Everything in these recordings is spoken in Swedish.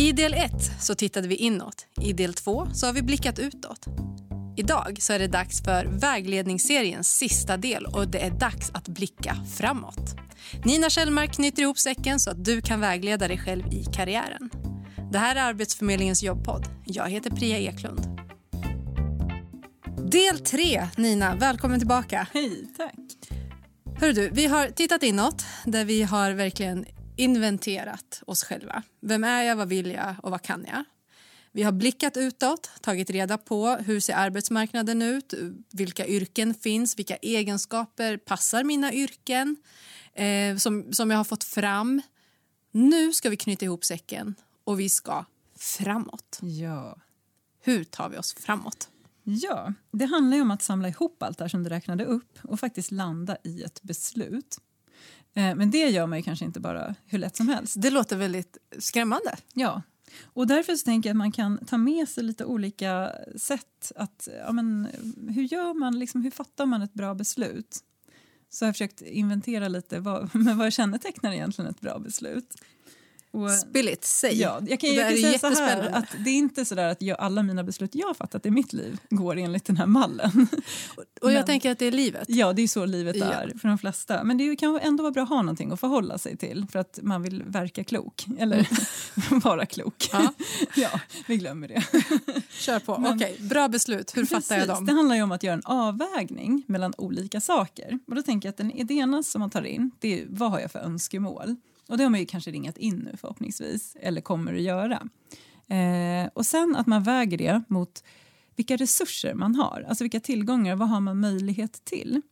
I del 1 så tittade vi inåt. I del 2 så har vi blickat utåt. Idag så är det dags för vägledningsseriens sista del och det är dags att blicka framåt. Nina Kjellmark knyter ihop säcken så att du kan vägleda dig själv i karriären. Det här är Arbetsförmedlingens jobbpodd. Jag heter Priya Eklund. Del 3, Nina. Välkommen tillbaka. Hej, tack. Hör du, vi har tittat inåt där vi har verkligen inventerat oss själva. Vem är jag, vad vill jag och vad kan jag? Vi har blickat utåt, tagit reda på hur ser arbetsmarknaden ut, vilka yrken finns, vilka egenskaper passar mina yrken eh, som, som jag har fått fram. Nu ska vi knyta ihop säcken och vi ska framåt. Ja. Hur tar vi oss framåt? Ja, det handlar om att samla ihop allt det som du räknade upp och faktiskt landa i ett beslut. Eh, Men det gör man ju kanske inte bara hur lätt som helst. Det låter väldigt skrämmande. Ja, och därför så tänker jag att man kan ta med sig lite olika sätt. att ja, men, Hur gör man, liksom, hur fattar man ett bra beslut? Så jag har försökt inventera lite vad, men vad kännetecknar egentligen ett bra beslut. Och, Spill it, säg. Ja, jag kan, jag kan säga så här, att det är inte så att jag, alla mina beslut jag har fattat i mitt liv går enligt den här mallen. Och jag Men- tänker att det är livet. Ja, det är så livet Ja. är för de flesta. Men det kan ändå vara bra att ha någonting att förhålla sig till för att man vill verka klok, eller vara klok. Ja. ja, vi glömmer det. Kör på. Men- Okej, bra beslut. Hur fattar jag Precis, dem? Det handlar ju om att göra en avvägning mellan olika saker. Och då tänker jag att den, det ena som man tar in, det är vad har jag för önskemål? Och det har man ju kanske ringat in nu förhoppningsvis, eller kommer att göra. Eh, och sen att man väger det mot vilka resurser man har, alltså vilka tillgångar, vad har man möjlighet till?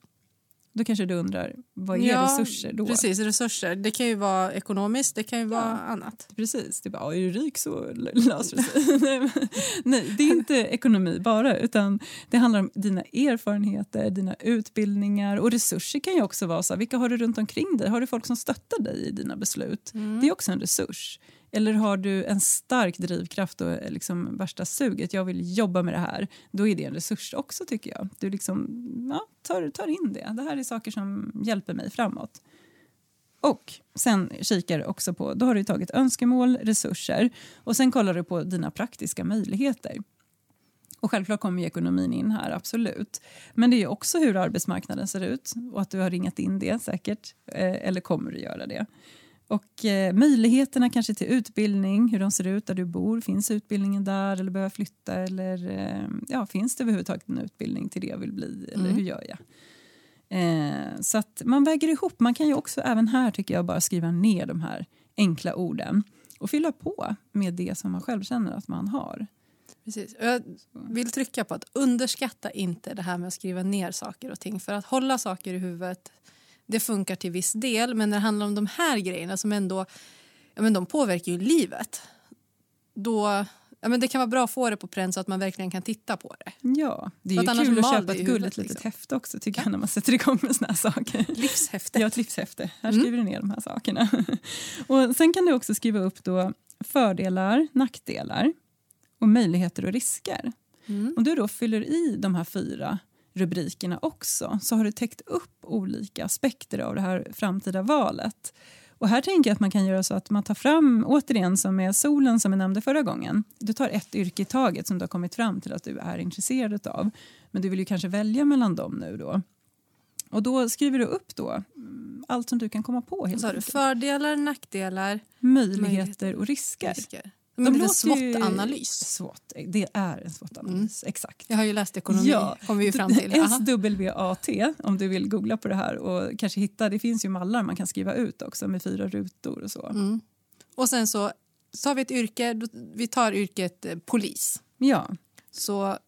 Då kanske du undrar, vad är Ja, resurser då? Precis, resurser. Det kan ju vara ekonomiskt, det kan ju vara annat. Precis, det är bara, är du rik så löser det sig. Nej, det är inte ekonomi bara, utan det handlar om dina erfarenheter, dina utbildningar och resurser kan ju också vara så här, vilka har du runt omkring dig? Har du folk som stöttar dig i dina beslut? Det är också en resurs. Eller har du en stark drivkraft och eh, liksom värsta suget, jag vill jobba med det här, då är det en resurs också tycker jag. Du liksom, ja, tar, tar in det. Det här är saker som hjälper mig framåt. Och sen kikar också på, då har du tagit önskemål, resurser och sen kollar du på dina praktiska möjligheter. Och självklart kommer ju ekonomin in här, absolut. Men det är ju också hur arbetsmarknaden ser ut och att du har ringat in det säkert, eh, eller kommer du göra det. Och eh, möjligheterna kanske till utbildning, hur de ser ut där du bor. Finns utbildningen där eller behöver flytta? Eller eh, ja, finns det överhuvudtaget en utbildning till det jag vill bli? Eller hur gör jag? Eh, så att man väger ihop. Man kan ju också även här tycker jag bara skriva ner de här enkla orden och fylla på med det som man själv känner att man har. Precis. Jag vill trycka på att underskatta inte det här med att skriva ner saker och ting. För att hålla saker i huvudet, det funkar till viss del. Men när det handlar om de här grejerna som ändå ja, men de påverkar ju livet. Då, ja, men det kan vara bra att få det på pränt så att man verkligen kan titta på det. Ja, det är ju kul att köpa ett gulligt litet liksom. häfte också tycker jag när man sätter igång med såna här saker. Livshäftet. Ja, ett livshäfte. Här skriver du ner de här sakerna. Och sen kan du också skriva upp då fördelar, nackdelar och möjligheter och risker. Om du då fyller i de här fyra rubrikerna också så har du täckt upp olika aspekter av det här framtida valet. Och här tänker jag att man kan göra så att man tar fram, återigen som med solen som jag nämnde förra gången. Du tar ett yrke i taget som du har kommit fram till att du är intresserad av. Men du vill ju kanske välja mellan dem nu då. Och då skriver du upp då mm, allt som du kan komma på. Helt Så har du fördelar, nackdelar, möjligheter och risker. risker. Men en liten låter SWOT-analys. SWOT, det är en SWOT-analys, exakt. Jag har ju läst ekonomi, Ja. kom vi ju fram till. SWAT, om du vill googla på det här och kanske hitta, det finns ju mallar man kan skriva ut också med fyra rutor och så. Mm. Och sen så tar vi ett yrke, vi tar yrket eh, polis. Ja, Så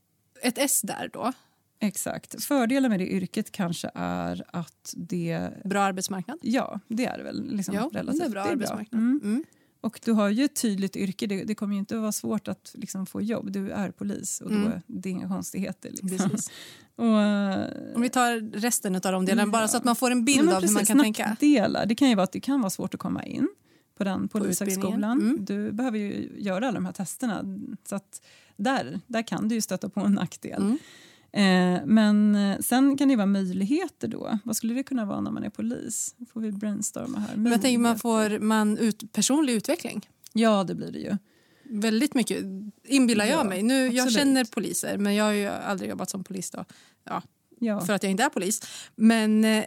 ett S där då, exakt. Fördelen med det yrket kanske är att det, bra arbetsmarknad. ja, det är det väl liksom Ja, relativt. det är bra arbetsmarknad. Mm. Mm. Och du har ju ett tydligt yrke, det, det kommer inte att vara svårt att liksom få jobb. Du är polis och då Mm. det är inga konstigheter. Liksom. Och, eh, Om vi tar resten av de delarna, bara så att man får en Ja, bild men av hur man kan tänka. nackdelar. Det kan ju vara att det kan vara svårt att komma in på den polishögskolan. Mm. Du behöver ju göra alla de här testerna. Så att där, där kan du ju stöta på en nackdel. Mm. Eh, men eh, sen kan det vara möjligheter då. Vad skulle det kunna vara när man är polis? får vi brainstorma här. Men jag tänker man får man ut, personlig utveckling. Ja, det blir det ju. väldigt mycket, inbillar jag Ja, mig. Nu, jag känner poliser, men jag har ju aldrig jobbat som polis då. Ja, Ja. för att jag inte är polis. Men eh,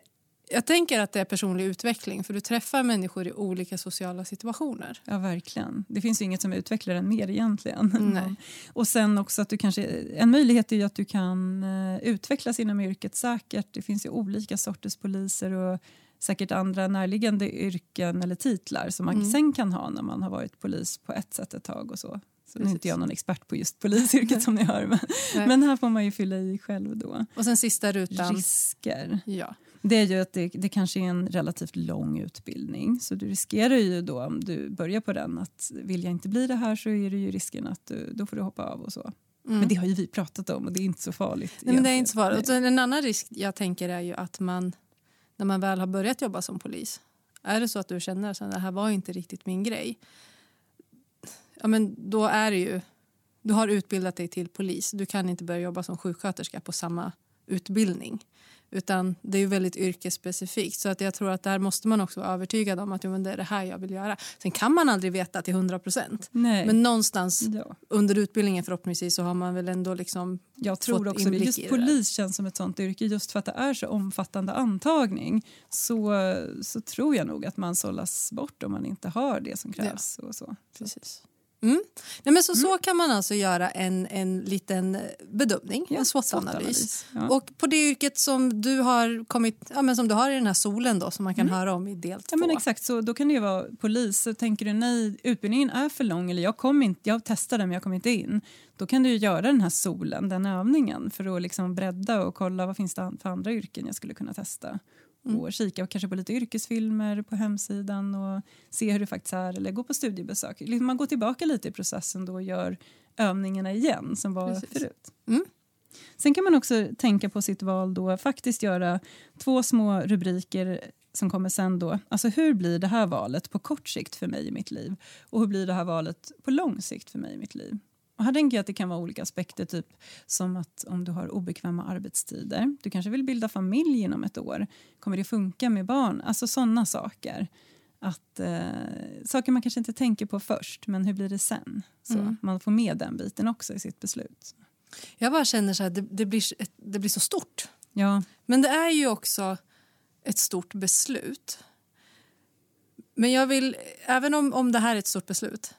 jag tänker att det är personlig utveckling för du träffar människor i olika sociala situationer. Ja, verkligen. Det finns ju inget som utvecklar en mer egentligen. Nej. Och sen också att du kanske, en möjlighet är ju att du kan eh, utvecklas inom yrket säkert. Det finns ju olika sorters poliser och säkert andra närliggande yrken eller titlar som man Mm. sen kan ha när man har varit polis på ett sätt ett tag och så. Så nu är inte jag någon expert på just polisyrket som ni hör. Men, men här får man ju fylla i själv då. Och sen sista rutan. Risker. Ja. Det är ju att det, det kanske är en relativt lång utbildning. Så du riskerar ju då om du börjar på den att vill jag inte bli det här så är det ju risken att du, då får du hoppa av och så. Mm. Men det har ju vi pratat om och det är inte så farligt. Nej, men det är inte så farligt. Och En annan risk jag tänker är ju att man när man väl har börjat jobba som polis är det så att du känner att det här var inte riktigt min grej ja, men då är det ju du har utbildat dig till polis. Du kan inte börja jobba som sjuksköterska på samma utbildning. Utan det är ju väldigt yrkesspecifikt. Så att jag tror att där måste man också vara övertygad om att jo, men det är det här jag vill göra. Sen kan man aldrig veta till 100 procent. Men någonstans ja. under utbildningen förhoppningsvis så har man väl ändå liksom Jag tror fått också det. Just i det polis känns som ett sånt yrke. Just för att det är så omfattande antagning så, så tror jag nog att man sållas bort om man inte har det som krävs. Och så. Precis. Mm. Nej, men så, så kan man alltså göra en, en liten bedömning, Ja, en SWOT-analys. Ja. Och på det yrket som du har kommit, ja, men som du har i den här solen då, som man kan höra om i del två. Mm. Ja, men exakt, så då kan det ju vara polis. Så tänker du nej, utbildningen är för lång eller jag, kom inte, jag testade men jag kom inte in. Då kan du ju göra den här solen, den övningen för att liksom bredda och kolla vad finns det för andra yrken jag skulle kunna testa. Och kika kanske på lite yrkesfilmer på hemsidan och se hur det faktiskt är eller gå på studiebesök. Liksom Man går tillbaka lite i processen då och gör övningarna igen som var Precis. förut. Mm. Sen kan man också tänka på sitt val då, faktiskt göra två små rubriker som kommer sen då. Alltså hur blir det här valet på kort sikt för mig i mitt liv? Och hur blir det här valet på lång sikt för mig i mitt liv? Och här tänker jag att det kan vara olika aspekter, typ som att om du har obekväma arbetstider, du kanske vill bilda familj inom ett år, kommer det funka med barn? Alltså sådana saker. Att, eh, saker man kanske inte tänker på först, men hur blir det sen? Så Mm. Man får med den biten också i sitt beslut. Jag bara känner så här, det, det, blir, det blir så stort. Ja, Men det är ju också ett stort beslut. Men jag vill, även om, om det här är ett stort beslut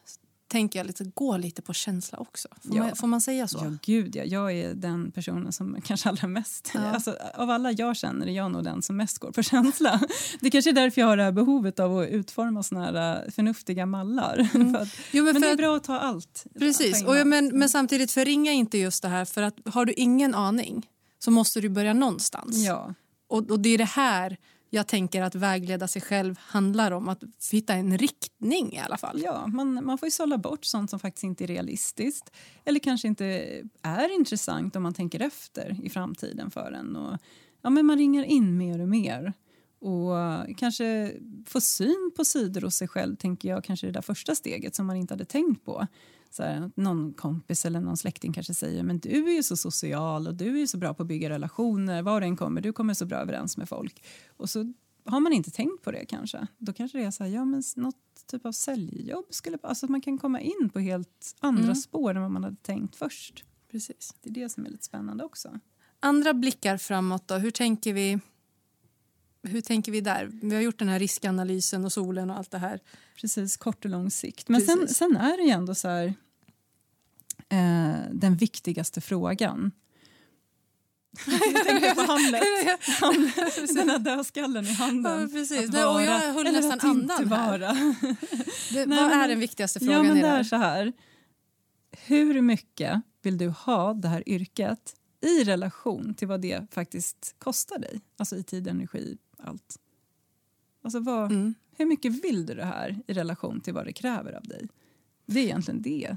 tänker jag lite, gå lite på känsla också. Får, Ja. man, får man säga så? Ja, gud ja. Jag är den personen som kanske allra mest... Ja. Alltså, av alla jag känner är jag nog den som mest går på känsla. Det kanske är därför jag har det behovet av att utforma såna här äh, förnuftiga mallar. För att, Jo, men för det är att- bra att ta allt. Precis, Ta och, allt. men, men samtidigt förringa inte just det här för att har du ingen aning så måste du börja någonstans. Ja, Och, och det är det här jag tänker att vägleda sig själv handlar om, att hitta en riktning i alla fall. ja man, man får ju sålla bort sånt som faktiskt inte är realistiskt eller kanske inte är intressant om man tänker efter i framtiden för en. Och, ja, men man ringar in mer och mer och kanske få syn på sidor hos sig själv tänker jag kanske det där första steget som man inte hade tänkt på. Så här, någon kompis eller någon släkting kanske säger men du är ju så social och du är så bra på att bygga relationer, var du än kommer, du kommer så bra överens med folk. Och så har man inte tänkt på det kanske. Då kanske det är så här, ja men något typ av säljjobb skulle, alltså att man kan komma in på helt andra Mm. spår än vad man hade tänkt först. Precis. Det är det som är lite spännande också. Andra blickar framåt då, hur tänker vi? Hur tänker vi där? Vi har gjort den här riskanalysen och solen och allt det här. Precis, kort och lång sikt. Men sen, sen är det ju ändå så här, eh, den viktigaste frågan. Jag tänker på Hamlet. Hamlet den här dödskallen i handen. Ja, precis. Att Nej, och jag vara höll nästan andan här. vara. Det, Nej, vad men- är den viktigaste Ja, frågan men i det är så här. Hur mycket vill du ha det här yrket i relation till vad det faktiskt kostar dig? Alltså i tid, energi, allt. Alltså vad, Mm. hur mycket vill du det här i relation till vad det kräver av dig? Det är egentligen det.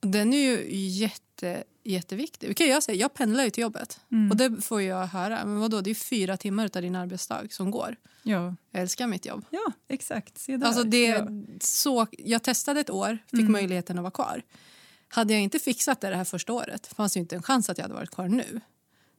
Den är ju jätte, jätteviktig. Det kan jag säga, jag pendlar ju till jobbet Mm. och det får jag höra. Men vadå, det är fyra timmar av din arbetsdag som går. Ja, Jag älskar mitt jobb. ja exakt. Se där. Alltså det, ja. så, jag testade ett år, fick Mm. möjligheten att vara kvar. Hade jag inte fixat det det här första året fanns ju inte en chans att jag hade varit kvar nu.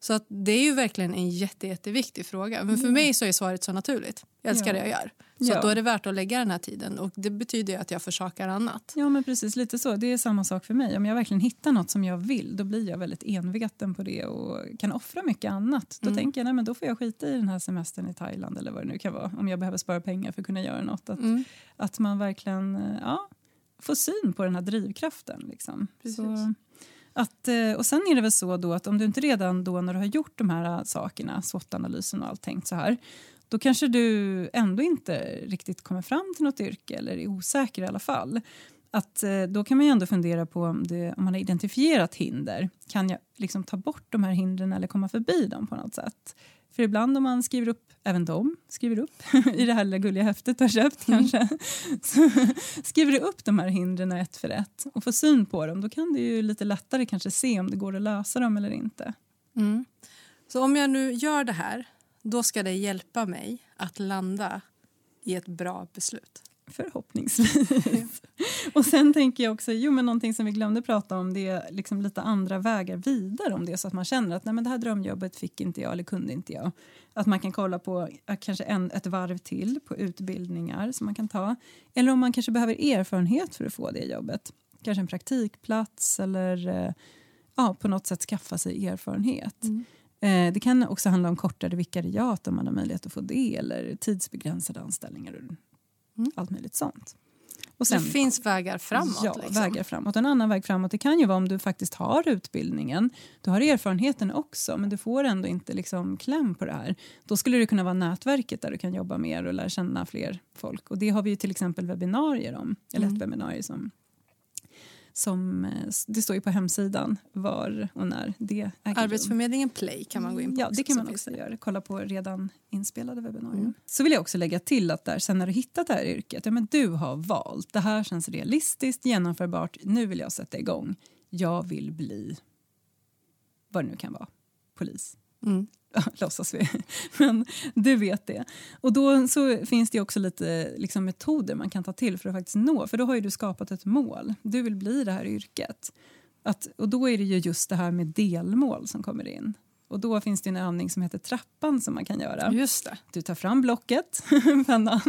Så att det är ju verkligen en jätte, jätteviktig fråga. Men för mig så är svaret så naturligt. Jag älskar Ja. det jag gör. Så Ja. då är det värt att lägga den här tiden. Och det betyder ju att jag försakar annat. Ja, men precis lite så. Det är samma sak för mig. Om jag verkligen hittar något som jag vill, då blir jag väldigt enveten på det och kan offra mycket annat. Då Mm. tänker jag, nej men då får jag skita i den här semestern i Thailand eller vad det nu kan vara. Om jag behöver spara pengar för att kunna göra något. Att, Mm. att man verkligen, eh, ja, får syn på den här drivkraften liksom. Precis. Så, att, eh, och sen är det väl så då att om du inte redan då när du har gjort de här eh, sakerna, SWOT-analysen och allt tänkt så här, då kanske du ändå inte riktigt kommer fram till något yrke eller är osäker i alla fall. Att, eh, då kan man ju ändå fundera på om, det, om man har identifierat hinder. Kan jag liksom ta bort de här hindren eller komma förbi dem på något sätt? För ibland om man skriver upp, även de skriver upp i det här lilla gulliga häftet du har köpt kanske. Så skriver du upp de här hindren ett för ett och får syn på dem då kan du ju lite lättare kanske se om det går att lösa dem eller inte. Mm. Så om jag nu gör det här, då ska det hjälpa mig att landa i ett bra beslut. Förhoppningsvis. och sen tänker jag också, jo men någonting som vi glömde prata om det är liksom lite andra vägar vidare om det är så att man känner att nej men det här drömjobbet fick inte jag eller kunde inte jag. Att man kan kolla på kanske en, ett varv till på utbildningar som man kan ta. Eller om man kanske behöver erfarenhet för att få det jobbet. Kanske en praktikplats eller eh, ja, på något sätt skaffa sig erfarenhet. Eh, Det kan också handla om kortare vikariat om man har möjlighet att få det eller tidsbegränsade anställningar Mm. allt möjligt sånt. Och det finns vägar framåt. Ja, liksom. vägar framåt. En annan väg framåt det kan ju vara om du faktiskt har utbildningen. Du har erfarenheten också men du får ändå inte liksom kläm på det här. Då skulle det kunna vara nätverket där du kan jobba mer och lära känna fler folk. Och det har vi ju till exempel webbinarier om. Eller Mm. ett webbinarium som, som eh, det står ju på hemsidan var och när det äger. Arbetsförmedlingen Play kan man gå in på. Ja, det kan man också göra. Kolla på redan inspelade webbinarier. Mm. Så vill jag också lägga till att där, sen när du hittat det här yrket, ja, men du har valt. Det här känns realistiskt, genomförbart. Nu vill jag sätta igång. Jag vill bli, vad det nu kan vara, polis. Mm. Låtsas vi. Men du vet det. Och då så finns det också lite liksom, metoder man kan ta till för att faktiskt nå. För då har du skapat ett mål. Du vill bli det här yrket. Att, och då är det ju just det här med delmål som kommer in. Och då finns det en övning som heter trappan som man kan göra. Just det. Du tar fram blocket, pennan,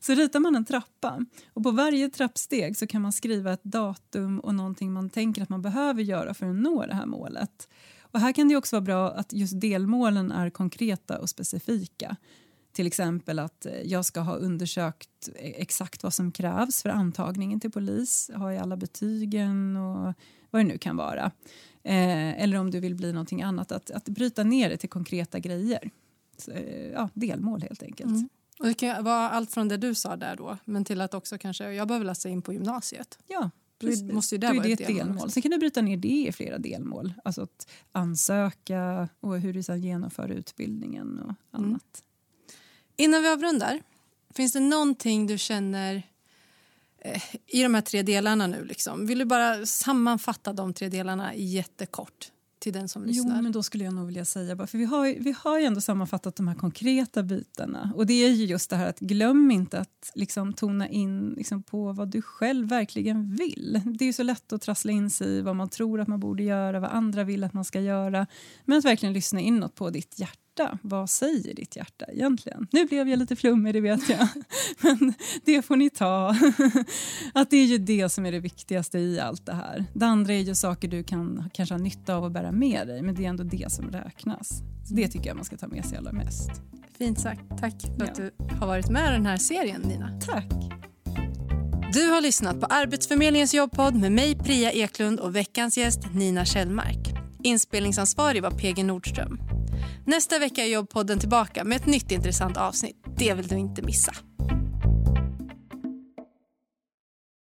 så ritar man en trappa. Och på varje trappsteg så kan man skriva ett datum och någonting man tänker att man behöver göra för att nå det här målet. Och här kan det också vara bra att just delmålen är konkreta och specifika. Till exempel att eh, jag ska ha undersökt eh, exakt vad som krävs för antagningen till polis. Har jag alla betygen och vad det nu kan vara. Eh, eller om du vill bli någonting annat, att, att bryta ner det till konkreta grejer. Så, eh, ja, delmål helt enkelt. Mm. Och det kan vara allt från det du sa där då, men till att också kanske jag behöver läsa in på gymnasiet. Ja, Precis. måste ju det Då är vara det ett delmål delmål. Sen kan du bryta ner det i flera delmål. Alltså att ansöka och hur du sedan genomför utbildningen och Mm. annat. Innan vi avrundar, finns det någonting du känner eh, i de här tre delarna nu? Liksom? Vill du bara sammanfatta de tre delarna jättekort till den som Jo, lyssnar? men då skulle jag nog vilja säga, bara, för vi har, vi har ju ändå sammanfattat de här konkreta bitarna. Och det är ju just det här att glöm inte att liksom tona in liksom, på vad du själv verkligen vill. Det är ju så lätt att trassla in sig i vad man tror att man borde göra, vad andra vill att man ska göra. Men att verkligen lyssna inåt på ditt hjärta. Vad säger ditt hjärta egentligen? Nu blev jag lite flummig, det vet jag. Men det får ni ta. Att det är ju det som är det viktigaste i allt det här. Det andra är ju saker du kan kanske ha nytta av att bära med dig, men det är ändå det som räknas. Så det tycker jag man ska ta med sig allra mest. Fint sagt. Tack för att Ja. du har varit med i den här serien, Nina. Tack! Du har lyssnat på Arbetsförmedlingens jobbpodd med mig, Priya Eklund och veckans gäst Nina Kjellmark. Inspelningsansvarig var PG Nordström. Nästa vecka är jobbpodden tillbaka med ett nytt intressant avsnitt. Det vill du inte missa.